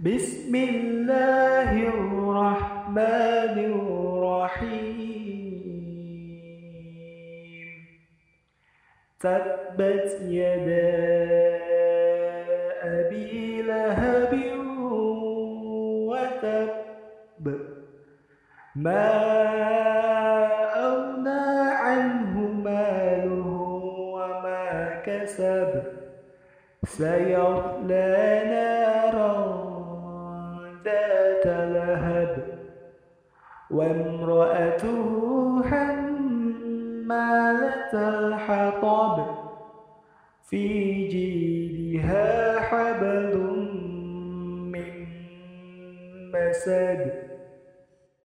بسم الله الرحمن الرحيم. تبت يدا أبي لهب وتب. ما أغنى عنه ماله وما كسب. نارا ذات لهب وامرأته حمالة الحطب في جيدها حبل من مسد